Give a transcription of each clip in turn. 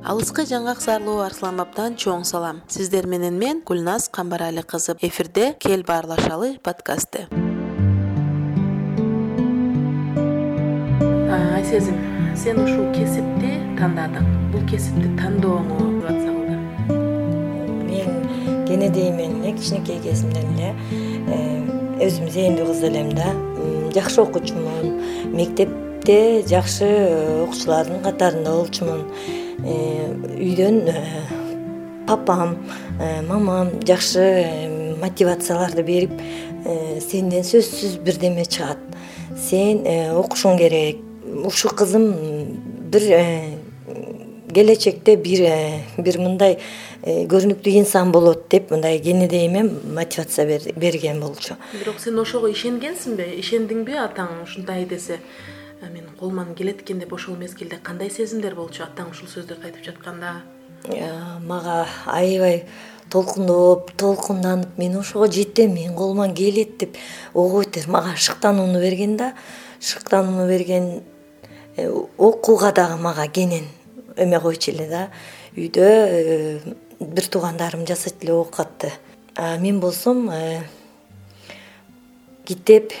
алыскы жаңгак зарлуу арслан бабдан чоң салам. Сиздер менен мен гүлназ камбарали кызы эфирде кел баарлашалы подкасты. Айсезим сен ушул кесипти тандадың. Бул кесипти тандооңо мотивация кылды мен кенедей менен кичинекей кезимден эле э, өзүм зээндүү кыз элем да. Жакшы окуучумун мектепте жакшы э, окуучулардын катарында болчумун үйдөн э, папам э, мамам жакшы мотивацияларды берип сенден сөзсүз бирдеме чыгат. Сен окушуң керек. Ушул кызым бир келечекте бир бир мындай көрүнүктүү инсан болот деп мындай кенедейиме мотивация берген болчу. Бирок сен ошого ишенгенсиңби ишендиңби атаң ушундай десе менин колуман келет экен деп ошол мезгилде кандай сезимдер болчу? Атаң ушул сөздөрдү айтып жатканда. Мага аябай толкундоп толкунданып мен ошого жетем менин колуман келет деп ого бетер мага шыктанууну берген да шыктанууну берген э, окууга дагы мага кенен эме койчу эле да. Үйдө э, бир туугандарым жасайт эле оокатты а мен болсом э, китеп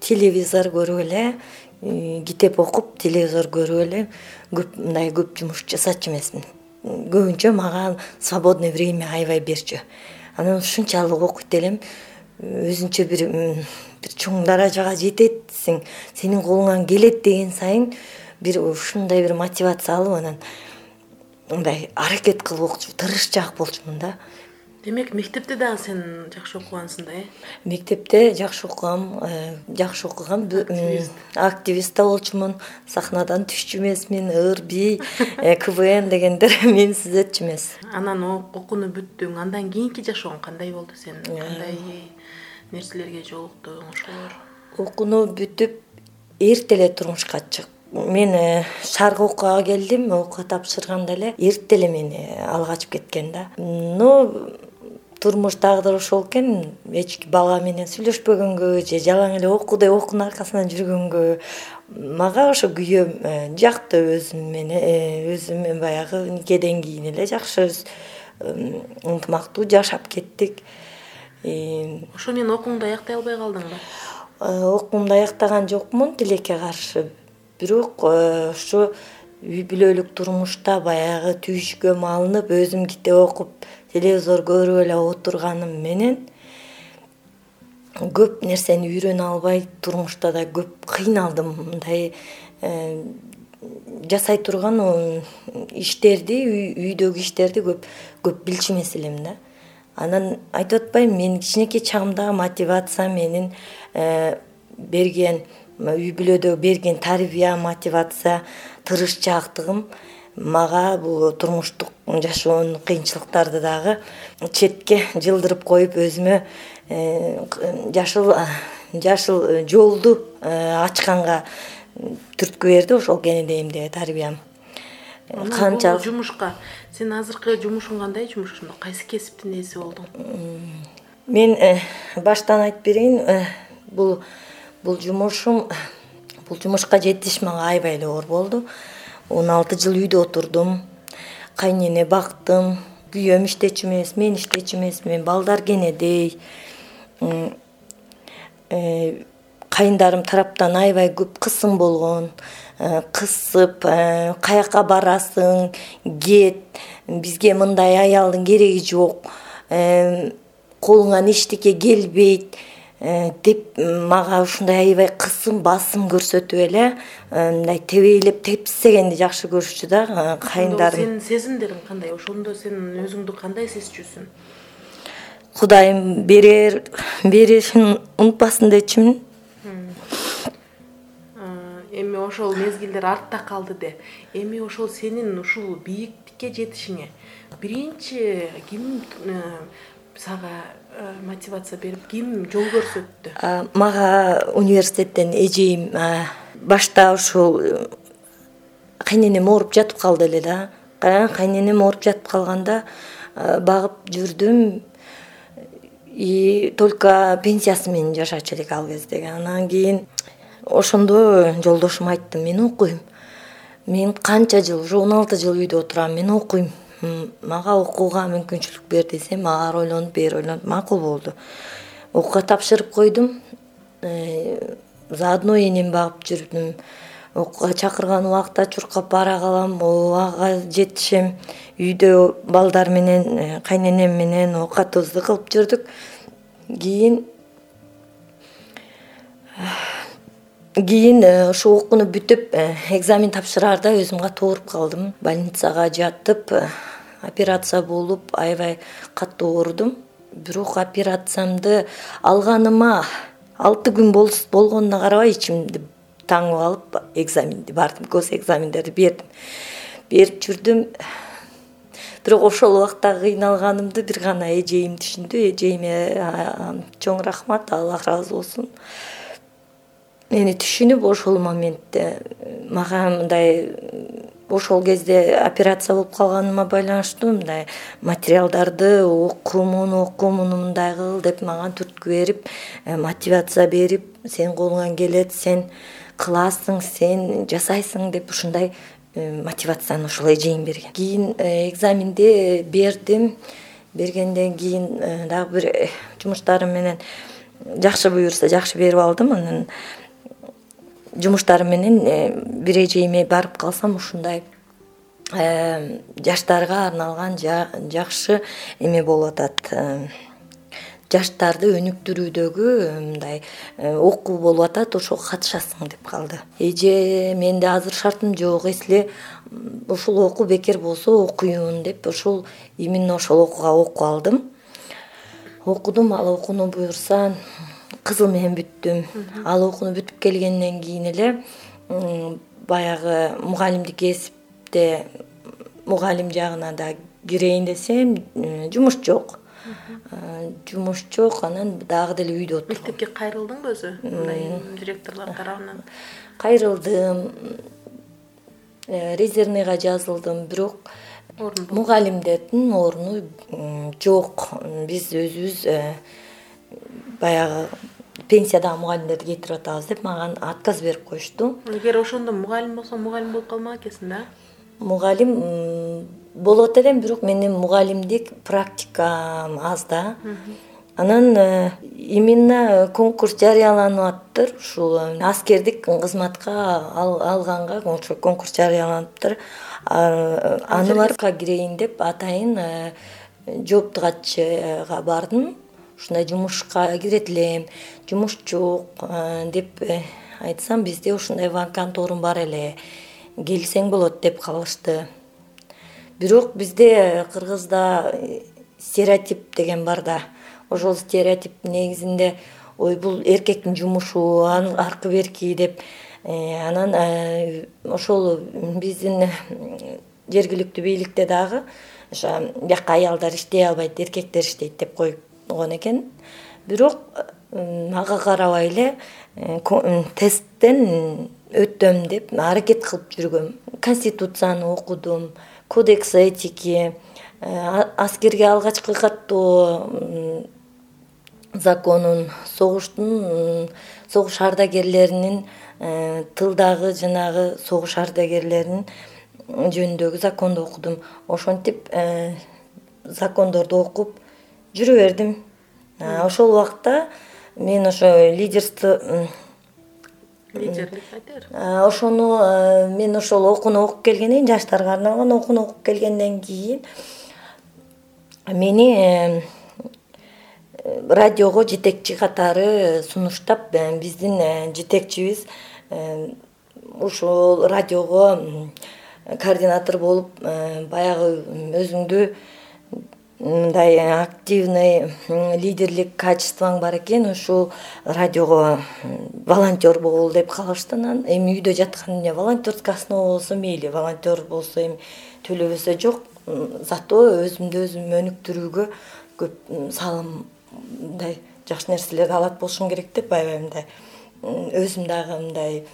телевизор көрүп эле Э, китеп окуп телевизор көрүп эле көп мындай көп жумуш жасачу эмесмин. Көбүнчө мага свободный время аябай берчү. Анан ушунчалык окуйт элем өзүнчө бир бир чоң даражага жететсиң сенин колуңан келет деген сайын бир ушундай бир мотивация алып анан мындай аракет кылып окучу тырышчаак болчумун да демек мектепте дагы сен жакшы окугансың да э? Мектепте жакшы окугам э, жакшы окугам. Активист. да болчумун. Сахнадан түшчү эмесмин. Ыр би э, квн дегендер мени сүзөтчү эмес. Анан окууну бүттүң. Андан кийинки жашооң кандай болду сен? Э. кандай нерселерге жолуктуң ошолор окууну бүтүп эрте эле турмушка чык мен шарк окууга келдим. Окууга тапшырганда эле эрте эле мени ал качып кеткен да. Но турмуш тагдыры ошол экен эч бала менен сүйлөшпөгөнгө же жалаң эле оку деп окуунун аркасынан жүргөнгө мага ошо күйөөм э, жакты өзүм менен э, өзүм баягы никеден кийин эле жакшы ынтымактуу жашап кеттик. Ошо менен окууңду аяктай албай калдыңбы э, окуумду аяктаган жокмун тилекке каршы. Бирок ошо үй бүлөлүк турмушта баягы түйшүккө малынып өзүм китеп окуп телевизор көрүп эле отурганым менен көп нерсени үйрөнө албай турмушта да көп кыйналдым. Мындай э, жасай турган иштерди үйдөгү иштерди көп көп билчү эмес элем да. Анан айтып атпаймынбы менин кичинекей чагымдагы мотивация менин э, берген үй бүлөдө берген тарбия мотивация тырышчаактыгым мага бул турмуштук жашоонун кыйынчылыктарды дагы четке жылдырып коюп өзүмө э, жашыл жашыл жолду э, ачканга түрткү берди ошол кенедейимдеги тарбиям. Канчалык жумушка. Сен азыркы жумушуң кандай жумуш ошондо кайсы кесиптин ээси болдуң? Мен э, баштан айтып берейин бул бул жумушум бул жумушка жетиш мага аябай эле оор болду он алты жыл үйдө отурдум. Кайнене бактым. Күйөөм иштечү эмес мен иштечү эмесмин балдар кенедей. Э, кайындарым тараптан аябай көп кысым болгон. Э, кысып э, каяка барасың кет бизге мындай аялдын кереги жок. Колуңан эчтеке келбейт деп мага ушундай аябай кысым басым көрсөтүп эле э, мындай тебейлеп тепсегенди жакшы көрүшчү да э, кайындарым сенин сезимдериң кандай ошондо сен өзүңдү кандай сезчүсүң кудайым берер беришин унутпасын дечүмүн. Эми ошол мезгилдер артта калды де. Эми ошол сенин ушул бийиктикке жетишиңе. Биринчи ким сага Э, мотивация берип ким жол көрсөттү? Мага университеттен эжейим башта ушул э, кайненем ооруп жатып калды эле да. Кайненем ооруп жатып калганда багып жүрдүм. И только пенсиясы менен жашачу элек ал кездеги анан кийин ошондо жолдошума айттым мен окуйм. Мен канча жыл уже он алты жыл үйдө отурам мен окуйм мага окууга мүмкүнчүлүк бер десем ары ойлонуп бери ойлонуп макул болду. Окууга тапшырып койдум. Э, заодно энемди багып жүрдүм. Окууга чакырган убакта чуркап бара калам убагы жетишем. Үйдө балдар менен э, кайненем менен оокатыбызды кылып жүрдүк. Кийин кийин э, ушул окууну бүтүп экзамен тапшыраарда өзүм катуу ооруп калдым. Больницага жатып операция болуп аябай катуу оорудум бирок операциямды алганыма алты күн болгонуна карабай ичимди таңып алып экзаменди бардым гос экзамендерди бердим. Берип жүрдүм. Бирок ошол убакта кыйналганымды бир гана эжейим түшүндү. Эжейиме чоң рахмат аллах ыраазы болсун. Мени түшүнүп ошол моментте мага мындай ошол кезде операция болуп калганыма байланыштуу мындай материалдарды оку муну оку муну мындай кыл деп мага түрткү берип э, мотивация берип сенин колуңан келет сен кыласың сен жасайсың деп ушундай э, мотивацияны ошол эжейим берген. Кийин э, экзаменди бердим. Бергенден кийин дагы бир жумуштарым менен жакшы буюрса жакшы берип алдым. Анан жумуштарым менен э, бир эжейиме барып калсам ушундай э, жаштарга арналган жакшы эме болуп атат. Э, жаштарды өнүктүрүүдөгү мындай окуу болуп атат ошого катышасың деп калды. Эже менде азыр шартым жок если ушул окуу бекер болсо окуйюн деп ошол именно ошол окууга окуп алдым. Окудум ал окууну буюрса кызыл менен бүттүм. Ал окууну бүтүп келгенден кийин эле баягы мугалимдик кесипте мугалим жагына да кирейин десем жумуш жок. Жумуш жок анан дагы деле үйдө отурдум. Мектепке кайрылдыңбы өзү? Мындай директорлор тарабынан кайрылдым. Э, резервныйга жазылдым бирок мугалимдердин оруну жок. Биз өзүбүз э, баягы пенсиядагы мугалимдерди кетирип атабыз деп мага отказ берип коюшту. Эгер ошондо мугалим болсоң мугалим болуп калмак экенсиң да. Мугалим болот элем бирок менин мугалимдик практикам аз да. Анан э, именно конкурс жарыяланып атыптыр ушул э, аскердик кызматка алганга ошо конкурс жарыяланыптыр. Аны барып кирейин деп атайын э, жоопту катчыга бардым ушундай жумушка кирет элем жумуш жок деп э, айтсам бизде ушундай вакант орун бар эле. Келсең болот деп калышты. Бирок бизде кыргызда э, стереотип деген бар да. Ошол стереотип негизинде ой бул эркектин жумушу аркы берки деп э, анан ошол биздин жергиликтүү бийликте дагы ошо бияка аялдар иштей албайт эркектер иштейт деп коюп экен. Бирок ага карабай эле э, тесттен өтөм деп аракет кылып жүргөм. Конституцияны окудум кодекс этики э, аскерге алгачкы каттоо законун согуштун согуш ардагерлеринин э, тылдагы жанагы согуш ардагерлеринин жөнүндөгү законду окудум. Ошентип закондорду окуп жүрө бердим. Ошол убакта мен ошо лидерство лидерлик айтыр ошону мен ошол окууну окуп келгенден кийин жаштарга арналган окууну окуп келгенден кийин мени э, радиого жетекчи катары сунуштап э, биздин э, жетекчибиз ушул радиого координатор болуп баягы өзүңдү мындай активный лидерлик качествоң бар экен ушул радиого волонтер бол деп калышты анан. Эми үйдө жатканда эмне волонтерская основа болсо мейли волонтер болсо эми төлөбөсө жок. Зато өзүмдү өзүм өнүктүрүүгө көп салым мындай жакшы нерселерди алат болушум керек деп аябай мындай өзүм дагы мындай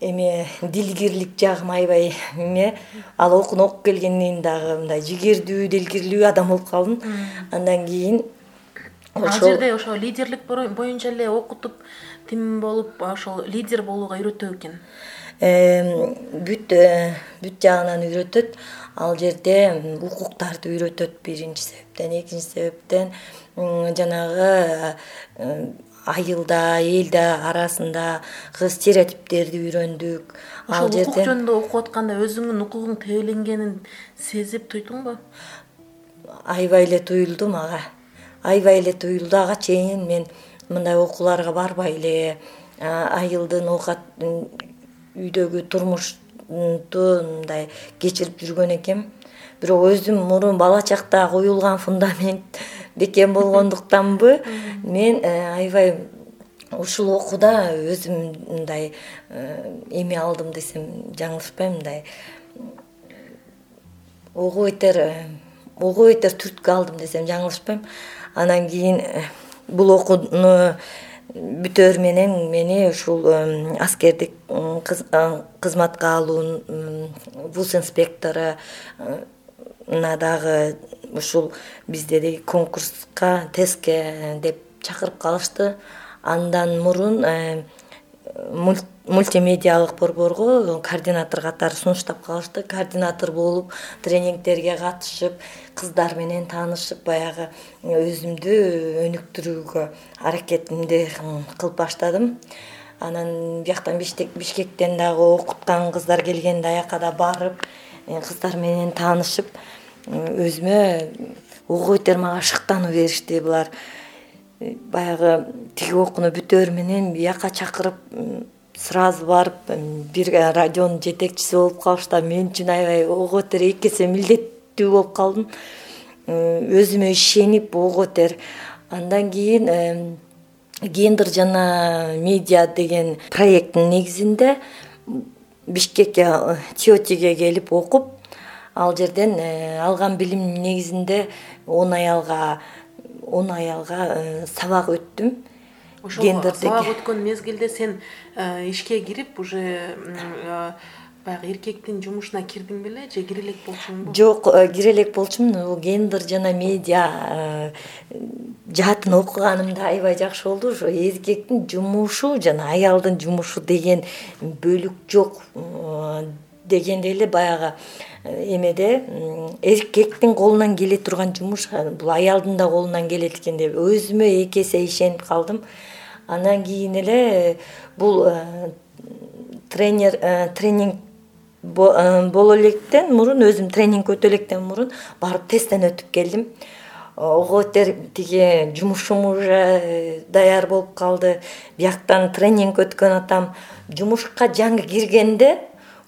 эме дилгирлик жагым аябай эме. Ал окууну окуп келгенден дагы мындай жигердүү дилгирлүү адам болуп калдым. Андан кийин ал жерде ошо лидерлик боюнча эле окутуп тим болуп ошол лидер болууга үйрөтө экен? Бүт э, бүт жагынан үйрөтөт. Ал жерде укуктарды үйрөтөт биринчи себептен экинчи себептен. Жанагы э, айылда элде арасындагы стереотиптерди үйрөндүк. Ал жерде укук жөнүндө окуп атканда өзүңдүн укугуң тебеленгенин сезип туйдуңбу аябай эле туюлду мага аябай эле туюлду. Ага чейин мен мындай окууларга барбай эле айылдын оокат үйдөгү турмушту мындай кечирип жүргөн экенм бирок өзүм мурун бала чакта коюлган фундамент бекем болгондуктанбы мен э, аябай ушул окууда өзүм мындай э, эме алдым десем жаңылышпайм мындай ого бетер э, ого бетер түрткү алдым десем жаңылышпайм анан кийин бул окууну бүтөөр менен мени ушул аскердик кызматка алуу вуз инспекторуна дагы ушул бизде деги конкурска тестке деп чакырып калышты. Андан мурун э, мультимедиалык борборго координатор катары сунуштап калышты. Координатор болуп тренингдерге катышып кыздар менен таанышып баягы өзүмдү өнүктүрүүгө аракетимди кылып баштадым. Анан бияктан бишкектен дагы окуткан кыздар келгенде аяка да барып э, кыздар менен таанышып өзүмө ого бетер мага шыктануу беришти булар баягы тиги окууну бүтөөр менен бияка чакырып сразу барып бир радионун жетекчиси болуп калышты мен үчүн аябай ого бетер эки эсе милдеттүү болуп калдым. Өзүмө ишенип ого бетер андан кийин гендер жана медиа деген проекттин негизинде бишкекке теотиге келип окуп ал жерден э, алган билимим негизинде он аялга он аялга э, сабак өттүм. Ошол сабак өткөн мезгилде сен э, ишке кирип уже баягы эркектин жумушуна кирдиң беле же кире элек болчуңбу жок кире элек болчумун. Бул гендер жана медиа жаатын окуганымда аябай жакшы болду. Ошо эркектин жумушу жана аялдын жумушу деген бөлүк жок дегендей эле баягы э, эмеде эркектин колунан келе турган жумуш бул аялдын да колунан келет экен деп өзүмө эки эсе ишенип калдым. Андан кийин эле э, бул э, тренер тренинг боло электен мурун өзүм тренингге өтө электен мурун барып тесттен өтүп келдим. Ого бетер тиги жумушум уже даяр болуп калды. Бияктан тренинг өткөн атам жумушка жаңы киргенде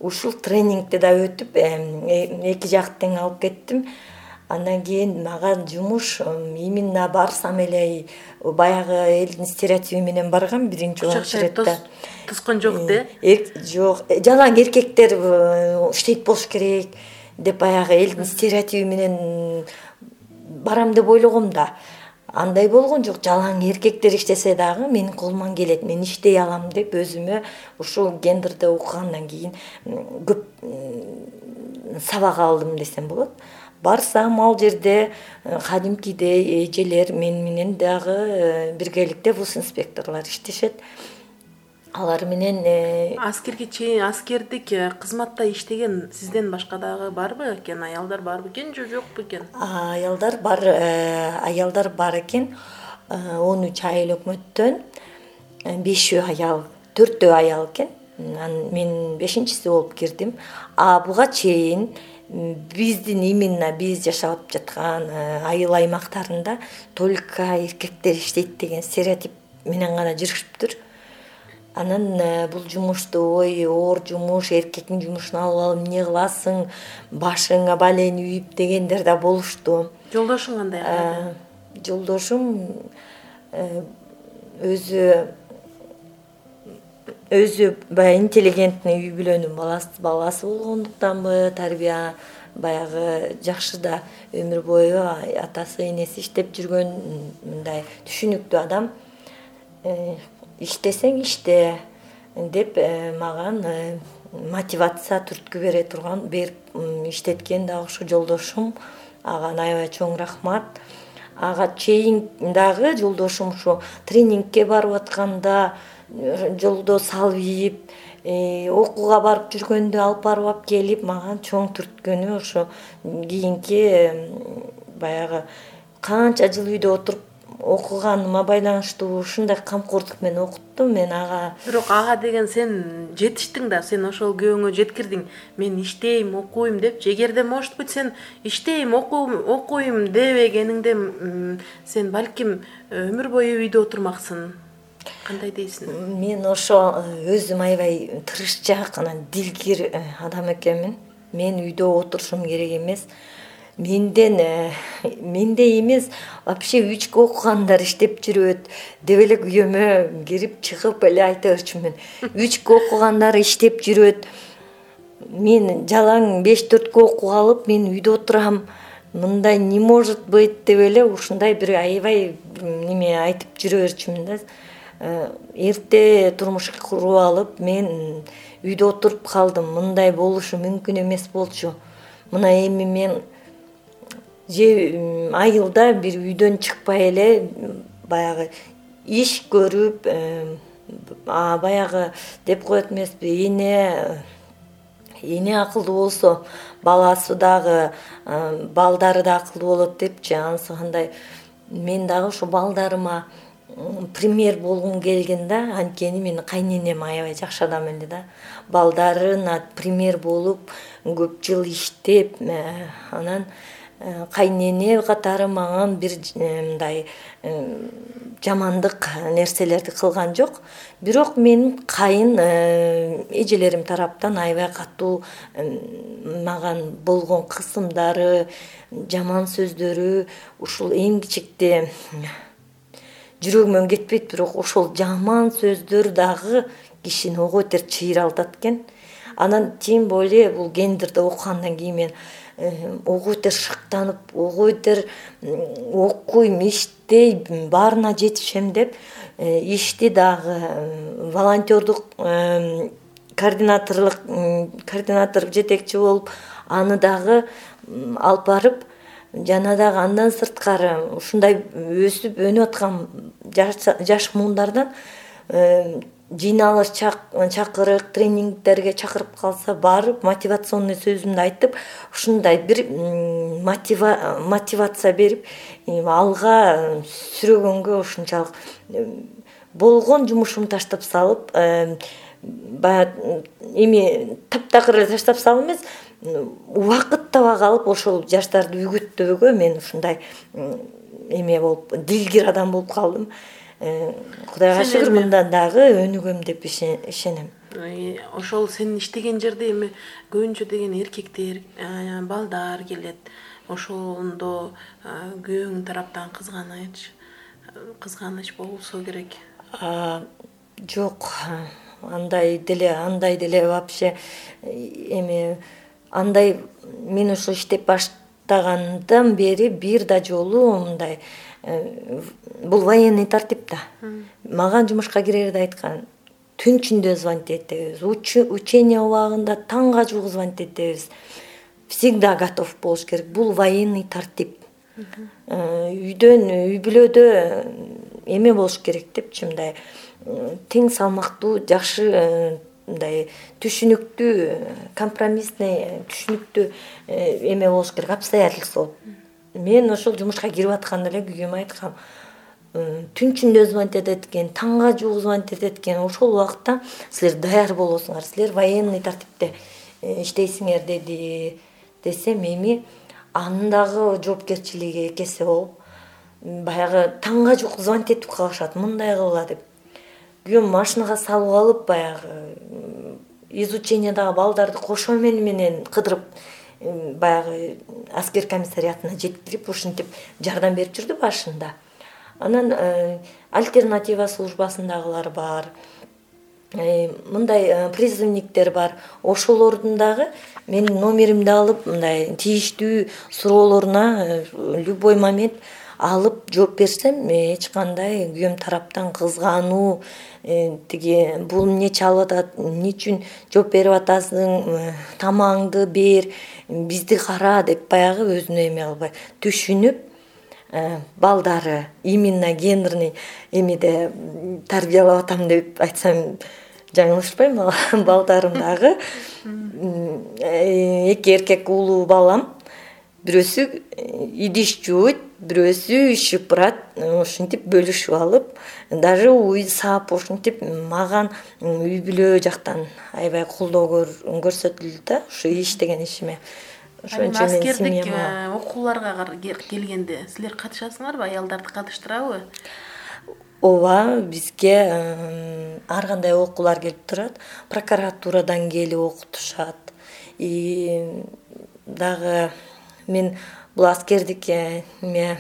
ушул тренингди да өтүп э, эки жакты тең алып кеттим. Андан кийин мага жумуш именно барсам эле баягы элдин стереотиби менен баргам биринчи очередьте тоскон жок да э, жок. Э, жалаң эркектер иштейт болуш керек деп баягы элдин стереотиби менен барам деп ойлогом да андай болгон жок жалаң эркектер иштесе дагы менин колуман келет мен иштей алам деп өзүмө ушул гендерди окугандан кийин көп сабак алдым десем болот. Барсам ал жерде э, кадимкидей эжелер мен менен дагы э, биргеликте вуз инспекторлор иштешет алар менен э, аскерге чейин аскердик э, кызматта иштеген сизден башка дагы барбы экен? Аялдар барбы экен же жокпу экен? Аялдар бар э, аялдар бар экен. Он үч айыл өкмөттөн бешөө аял төртөө аял экен. Анан мен бешинчиси болуп кирдим. А буга чейин биздин именно биз жашап жаткан айыл аймактарында только эркектер иштейт деген стереотип менен гана жүрүшүптүр анан э, бул жумушту ой оор жумуш эркектин жумушун алып алып эмне кыласың башыңа балени үйүп дегендер да болушту. Жолдошуң кандай э, жолдошум э, өзү өзү баягы интеллигентный үй бүлөнүн баласы болгондуктанбы тарбия баягы жакшы да өмүр бою атасы энеси иштеп жүргөн мындай түшүнүктүү адам иштесең иште деп э, мага э, мотивация түрткү бере турган берип иштеткен дагы ушул жолдошум ага аябай чоң рахмат. Ага чейин дагы жолдошум ушу тренингке барып атканда э, жолдо салып ийип окууга барып жүргөндө алып барып алып келип мага чоң түрткөнү ошо кийинки баягы канча жыл үйдө отуруп окуганыма байланыштуу ушундай камкордук менен окутту мен ага бирок ага деген сен жетиштиң да сен ошол күйөөңө жеткирдиң. Мен иштейм окуйм депчи эгерде может быть сен иштейм окуйм дебегениңде сен балким өмүр бою үйдө отурмаксың. Кандай дейсиң? Мен ошо э, өзүм аябай тырышчаак анан дилгир э, адам экенмин. Мен үйдө отурушум керек эмес менден э, мендей эмес вообще үчкө окугандар иштеп жүрөт деп эле күйөөмө кирип чыгып эле айта берчүмүн үчкө окугандар иштеп жүрөт. Мен жалаң беш төрткө окуп алып мен үйдө отурам. Мындай не может быть деп эле ушундай бир аябай неме айтып жүрө берчүмүн да. Э, эрте турмуш куруп алып мен үйдө отуруп калдым. Мындай болушу мүмкүн эмес болчу. Мына эми мен же айылда бир үйдөн чыкпай эле баягы иш көрүп баягы деп коет эмеспи эне эне акылдуу болсо баласы дагы балдары да акылдуу болот депчи. Анысы кандай мен дагы ушул балдарыма пример болгум келген да анткени менин кайненем аябай жакшы адам эле да балдарына пример болуп көп жыл иштеп анан Э, кайнене катары мага бир э, мындай э, жамандык нерселерди кылган жок. Бирок менин кайын эжелерим тараптан аябай катуу мага болгон кысымдары жаман сөздөрү ушул эң кичикте жүрөгүмөн кетпейт бирок ошол жаман сөздөр дагы кишини ого бетер чыйралтат экен. Анан тем более бул гендерди окугандан кийин мен ого бетер шыктанып ого бетер окуйм иштейм баарына жетишем деп э, ишти дагы волонтердук координаторлук координатор жетекчи болуп аны дагы алып барып жана дагы андан сырткары ушундай өсүп өнүп аткан жаш муундардан жыйналыш чакырык тренингдерге чакырып калса барып мотивационный сөзүмдү айтып ушундай бир мотивация берип алга сүрөгөнгө ушунчалык болгон жумушумду таштап салып баягы эми таптакыр эле таштап салып эмес убакыт таба калып ошол жаштарды үгүттөөгө мен ушундай эме болуп дилгир адам болуп калдым кудайга шүгүр мындан дагы өнүгөм деп ишенем. Ошол сен иштеген жерде эми көбүнчө деген эркектер э, балдар келет. Ошондо э, күйөөң тараптан кызганыч кызганыч болсо керек. Жок андай деле андай деле вообще эми андай мен ушул иштеп баштагандан бери бир да жолу мындай Э, бул военный тартип да. Мага жумушка кирерде айткан түн ичинде звонить этебиз. Учение убагында таңга чейин звонить этебиз. Всегда готов болуш керек. Бул военный тартип. Э, үйдөн үй бүлөдө эме болуш керек депчи мындай тең салмактуу жакшы э, мындай түшүнүктүү компромиссный түшүнүктүү эме болуш керек. Обстоятельство мен ошол жумушка кирип атканда эле күйөөмө айткам. Түн ичинде звонить этет экен таңга жуук звонить этет экен. Ошол убакта силер даяр болосуңар силер военный тартипте э, иштейсиңер деди десем эми анын дагы жоопкерчилиги эки эсе болуп баягы таңга жуук звонить этип калышат мындай кылгыла деп. Күйөөм машинага салып алып баягы изучениедагы балдарды кошо менен кыдырып баягы аскер комиссариатына жеткирип ушинтип жардам берип жүрдү башында. Анан э, альтернатива службасындагылар бар э, мындай э, призывниктер бар. Ошолордун дагы менин номеримди алып мындай тийиштүү суроолоруна любой момент алып жооп берсем эч кандай күйөөм тараптан кызгануу тиги бул эмне чалып атат эмне үчүн жооп берип атасың тамагыңды бер бизди кара деп баягы өзүнө эме кылбай түшүнүп э, балдары именно гендерный эмеде тарбиялап атам деп айтсам жаңылышпайм балдарым дагы. Эки эркек уулуу балам бирөөсү идиш жууйт бирөөсү иш шыпырат ушинтип бөлүшүп алып даже үй саап ушинтип мага үй бүлө жактан аябай колдоо көрсөтүлдү да ушу иштеген ишиме. Ошончо аскердик э, окууларга келгенде силер катышасыңарбы аялдарды катыштырабы? Ооба бизге ар кандай окуулар келип турат? Прокуратурадан келип окутушат. Дагы мен бул аскердик эме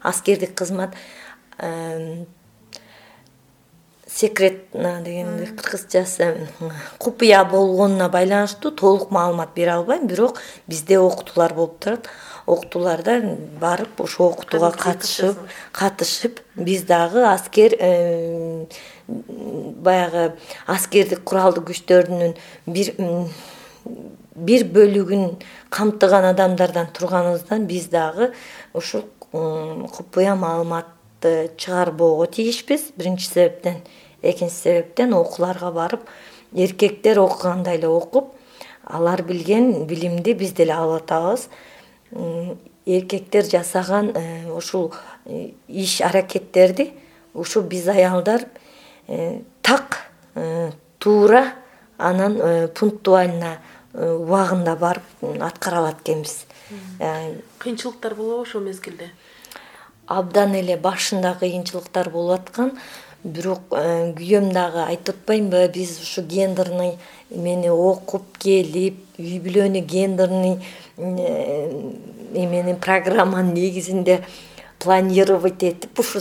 аскердик кызмат секретно дегенди кыргызчасы купуя болгонуна байланыштуу толук маалымат бере албайм. Бирок бизде окутуулар болуп турат. Окутууларда барып ошол окутууга катышып катышып биз дагы аскер баягы аскердик куралдуу күчтөрүнүн бир бир бөлүгүн камтыган адамдардан турганыбыздан биз дагы ушул купуя маалыматты чыгарбоого тийишпиз биринчи себептен экинчи себептен окууларга барып эркектер окугандай эле окуп алар билген билимди биз деле алып атабыз. Эркектер жасаган э, ушул э, иш аракеттерди ушу биз аялдар э, так туура анан пунктуально убагында барып аткара алат экенбиз кыйынчылыктар болобу ошол мезгилде? абдан эле башында кыйынчылыктар болуп аткан бирок күйөөм дагы айтып атпаймынбы биз ушу гендерный эмени окуп келип үй бүлөнү гендерный эмени программанын негизинде планировать этип ушу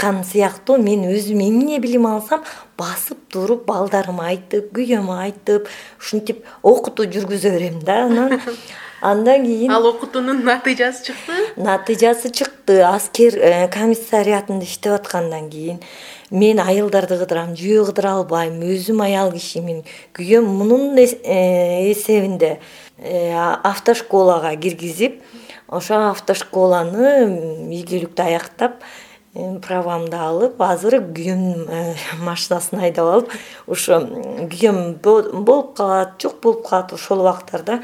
сыяктуу мен өзүм эмне билим алсам басып туруп балдарыма айтып күйөөмө айтып ушинтип окутуу жүргүзө берем да анан. Андан кийин ал окутуунун натыйжасы чыкты? Натыйжасы чыкты. Аскер э, комиссариатында иштеп аткандан кийин мен айылдарды кыдырам жөө кыдыра албайм өзүм аял кишимин күйөөм. Мунун э, эсебинде э, автошколага киргизип ошо автошколаны ийгиликтүү аяктап правамды алып азыр күйөөмдүн машинасын айдап алып ошо күйөөм болуп калат жок болуп калат ошол убактарда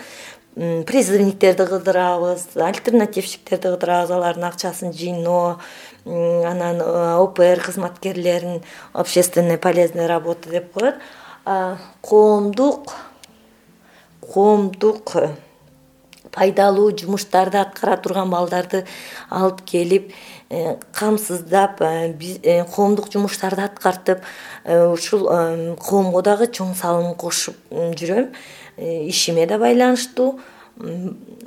призывниктерди кыдырабыз альтернативщиктерди кыдырабыз алардын акчасын жыйноо анан э, опр кызматкерлерин общественная полезная работа деп коет. Коомдук коомдук э, пайдалуу жумуштарды аткара турган балдарды алып келип э, камсыздап коомдук жумуштарды аткартып ушул коомго дагы чоң салым кошуп жүрөм. Э, ишиме да байланыштуу.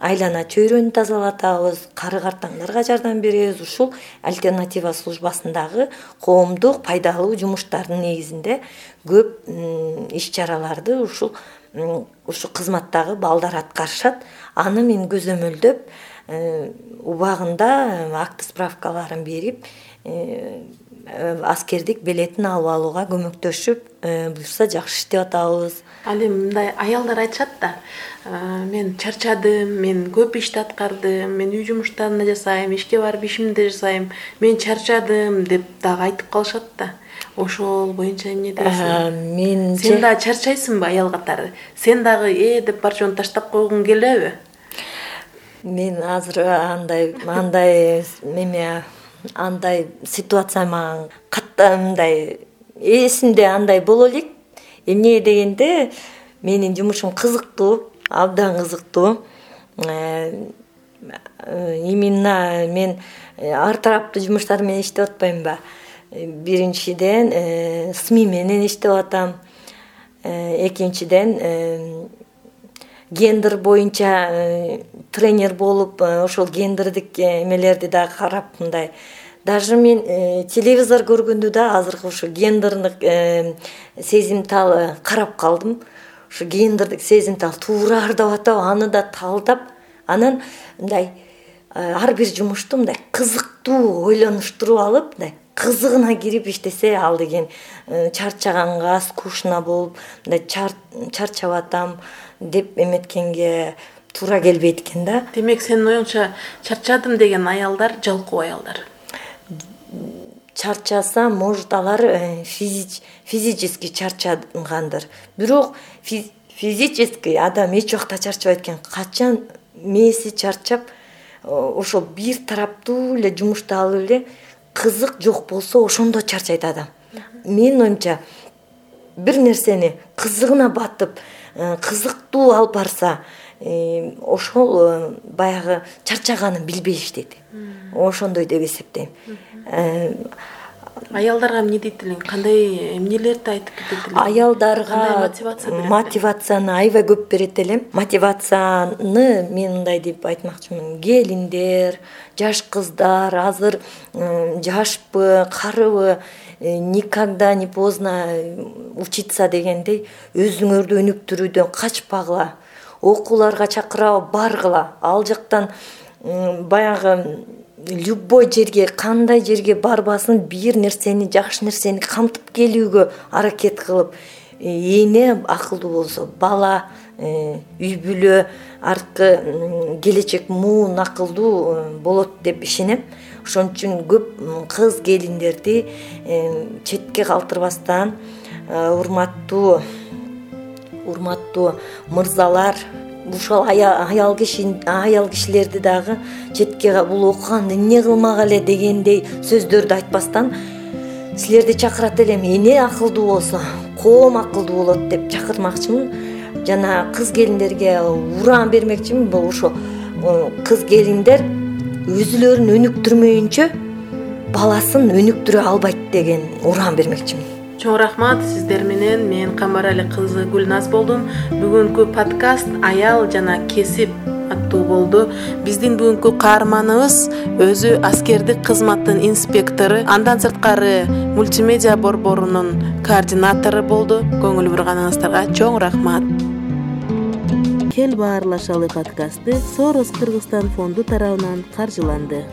Айлана чөйрөнү тазалатабыз кары картаңдарга жардам беребиз. Ушул альтернатива службасындагы коомдук пайдалуу жумуштардын негизинде көп иш чараларды ушул ушул кызматтагы балдар аткарышат. Аны мен көзөмөлдөп э, убагында акты справкаларын берип э, аскердик билетин алып алууга көмөктөшүп буюрса жакшы иштеп атабыз. Ал эми мындай аялдар айтышат да мен чарчадым мен көп ишти аткардым мен үй жумуштарын да жасайм ишке барып ишимди да жасайм мен чарчадым деп дагы айтып калышат да ошол боюнча эмне дейсиң мен сен дагы чарчайсыңбы аял катары сен дагы э деп бар таштап койгуң келеби мен азыр андай андай эме андай ситуация мага катты мындай эсимде андай боло элек. Эмнеге дегенде менин жумушум кызыктуу абдан кызыктуу. Э, именно мен э, ар тараптуу жумуштар менен иштеп атпаймынбы биринчиден сми менен иштеп атам. Э, экинчиден гендер боюнча тренер болуп ошол гендердик эмелерди дагы карап мындай. Даже мен э, телевизор көргөндө да азыркы ушу гендердик э, сезимтал э, карап калдым. Ушу гендердик сезимтал туура ардап атабы аны да талдап анан мындай ар бир жумушту мындай кызыктуу ойлонуштуруп алып мындай кызыгына кирип иштесе ал деген чарчаганга скучно болуп мындай чарчап атам деп эметкенге туура келбейт экен да. Демек сенин оюңча чарчадым деген аялдар жалкоо аялдар. Чарчаса может алар э, физически чарчагандыр бирок физический адам эч убакта чарчабайт экен. Качан мээси чарчап э, ошол бир тараптуу эле жумушту алып эле кызык жок болсо ошондо чарчайт адам. Менин оюмча бир нерсени кызыгына батып э, кызыктуу алып барса ошол баягы чарчаганын билбей иштейт ошондой деп эсептейм аялдарга эмне дейт элең кандай эмнелерди айтып кетет элең аялдарга мотивация берет мотивацияны аябай көп берет элем мотивацияны мен мындай деп айтмакчымын. Келиндер жаш кыздар азыр жашпы карыбы э, никогда не поздно учиться дегендей өзүңөрдү өнүктүрүүдөн качпагыла. Окууларга чакырабы баргыла. Ал жактан баягы любой жерге кандай жерге барбасын бир нерсени жакшы нерсени камтып келүүгө аракет кылып э, эне акылдуу болсо бала э, үй бүлө арткы келечек муун акылдуу э, болот деп ишенем. Ошон үчүн көп кыз келиндерди четке калтырбастан урматтуу урматтуу мырзалар ушул аял киши аял кишилерди дагы четке бул окуганды эмне кылмак эле дегендей сөздөрдү айтпастан силерди чакырат элем. Эне акылдуу болсо коом акылдуу болот деп чакырмакчымын. Жана кыз келиндерге ураан бермекчимин. Бул ошо кыз келиндер өзүлөрүн өнүктүрмөйүнчө баласын өнүктүрө албайт деген ураан бермекчимин чоң рахмат сиздер менен мен камбарали кызы гүлназ болдум. Бүгүнкү подкаст аял жана кесип аттуу болду. Биздин бүгүнкү каарманыбыз өзү аскердик кызматтын инспектору андан сырткары мультимедиа борборунун координатору болду. Көңүл бурганыңыздарга чоң рахмат. Кел баарлашалы подкасты сорос кыргызстан фонду тарабынан каржыланды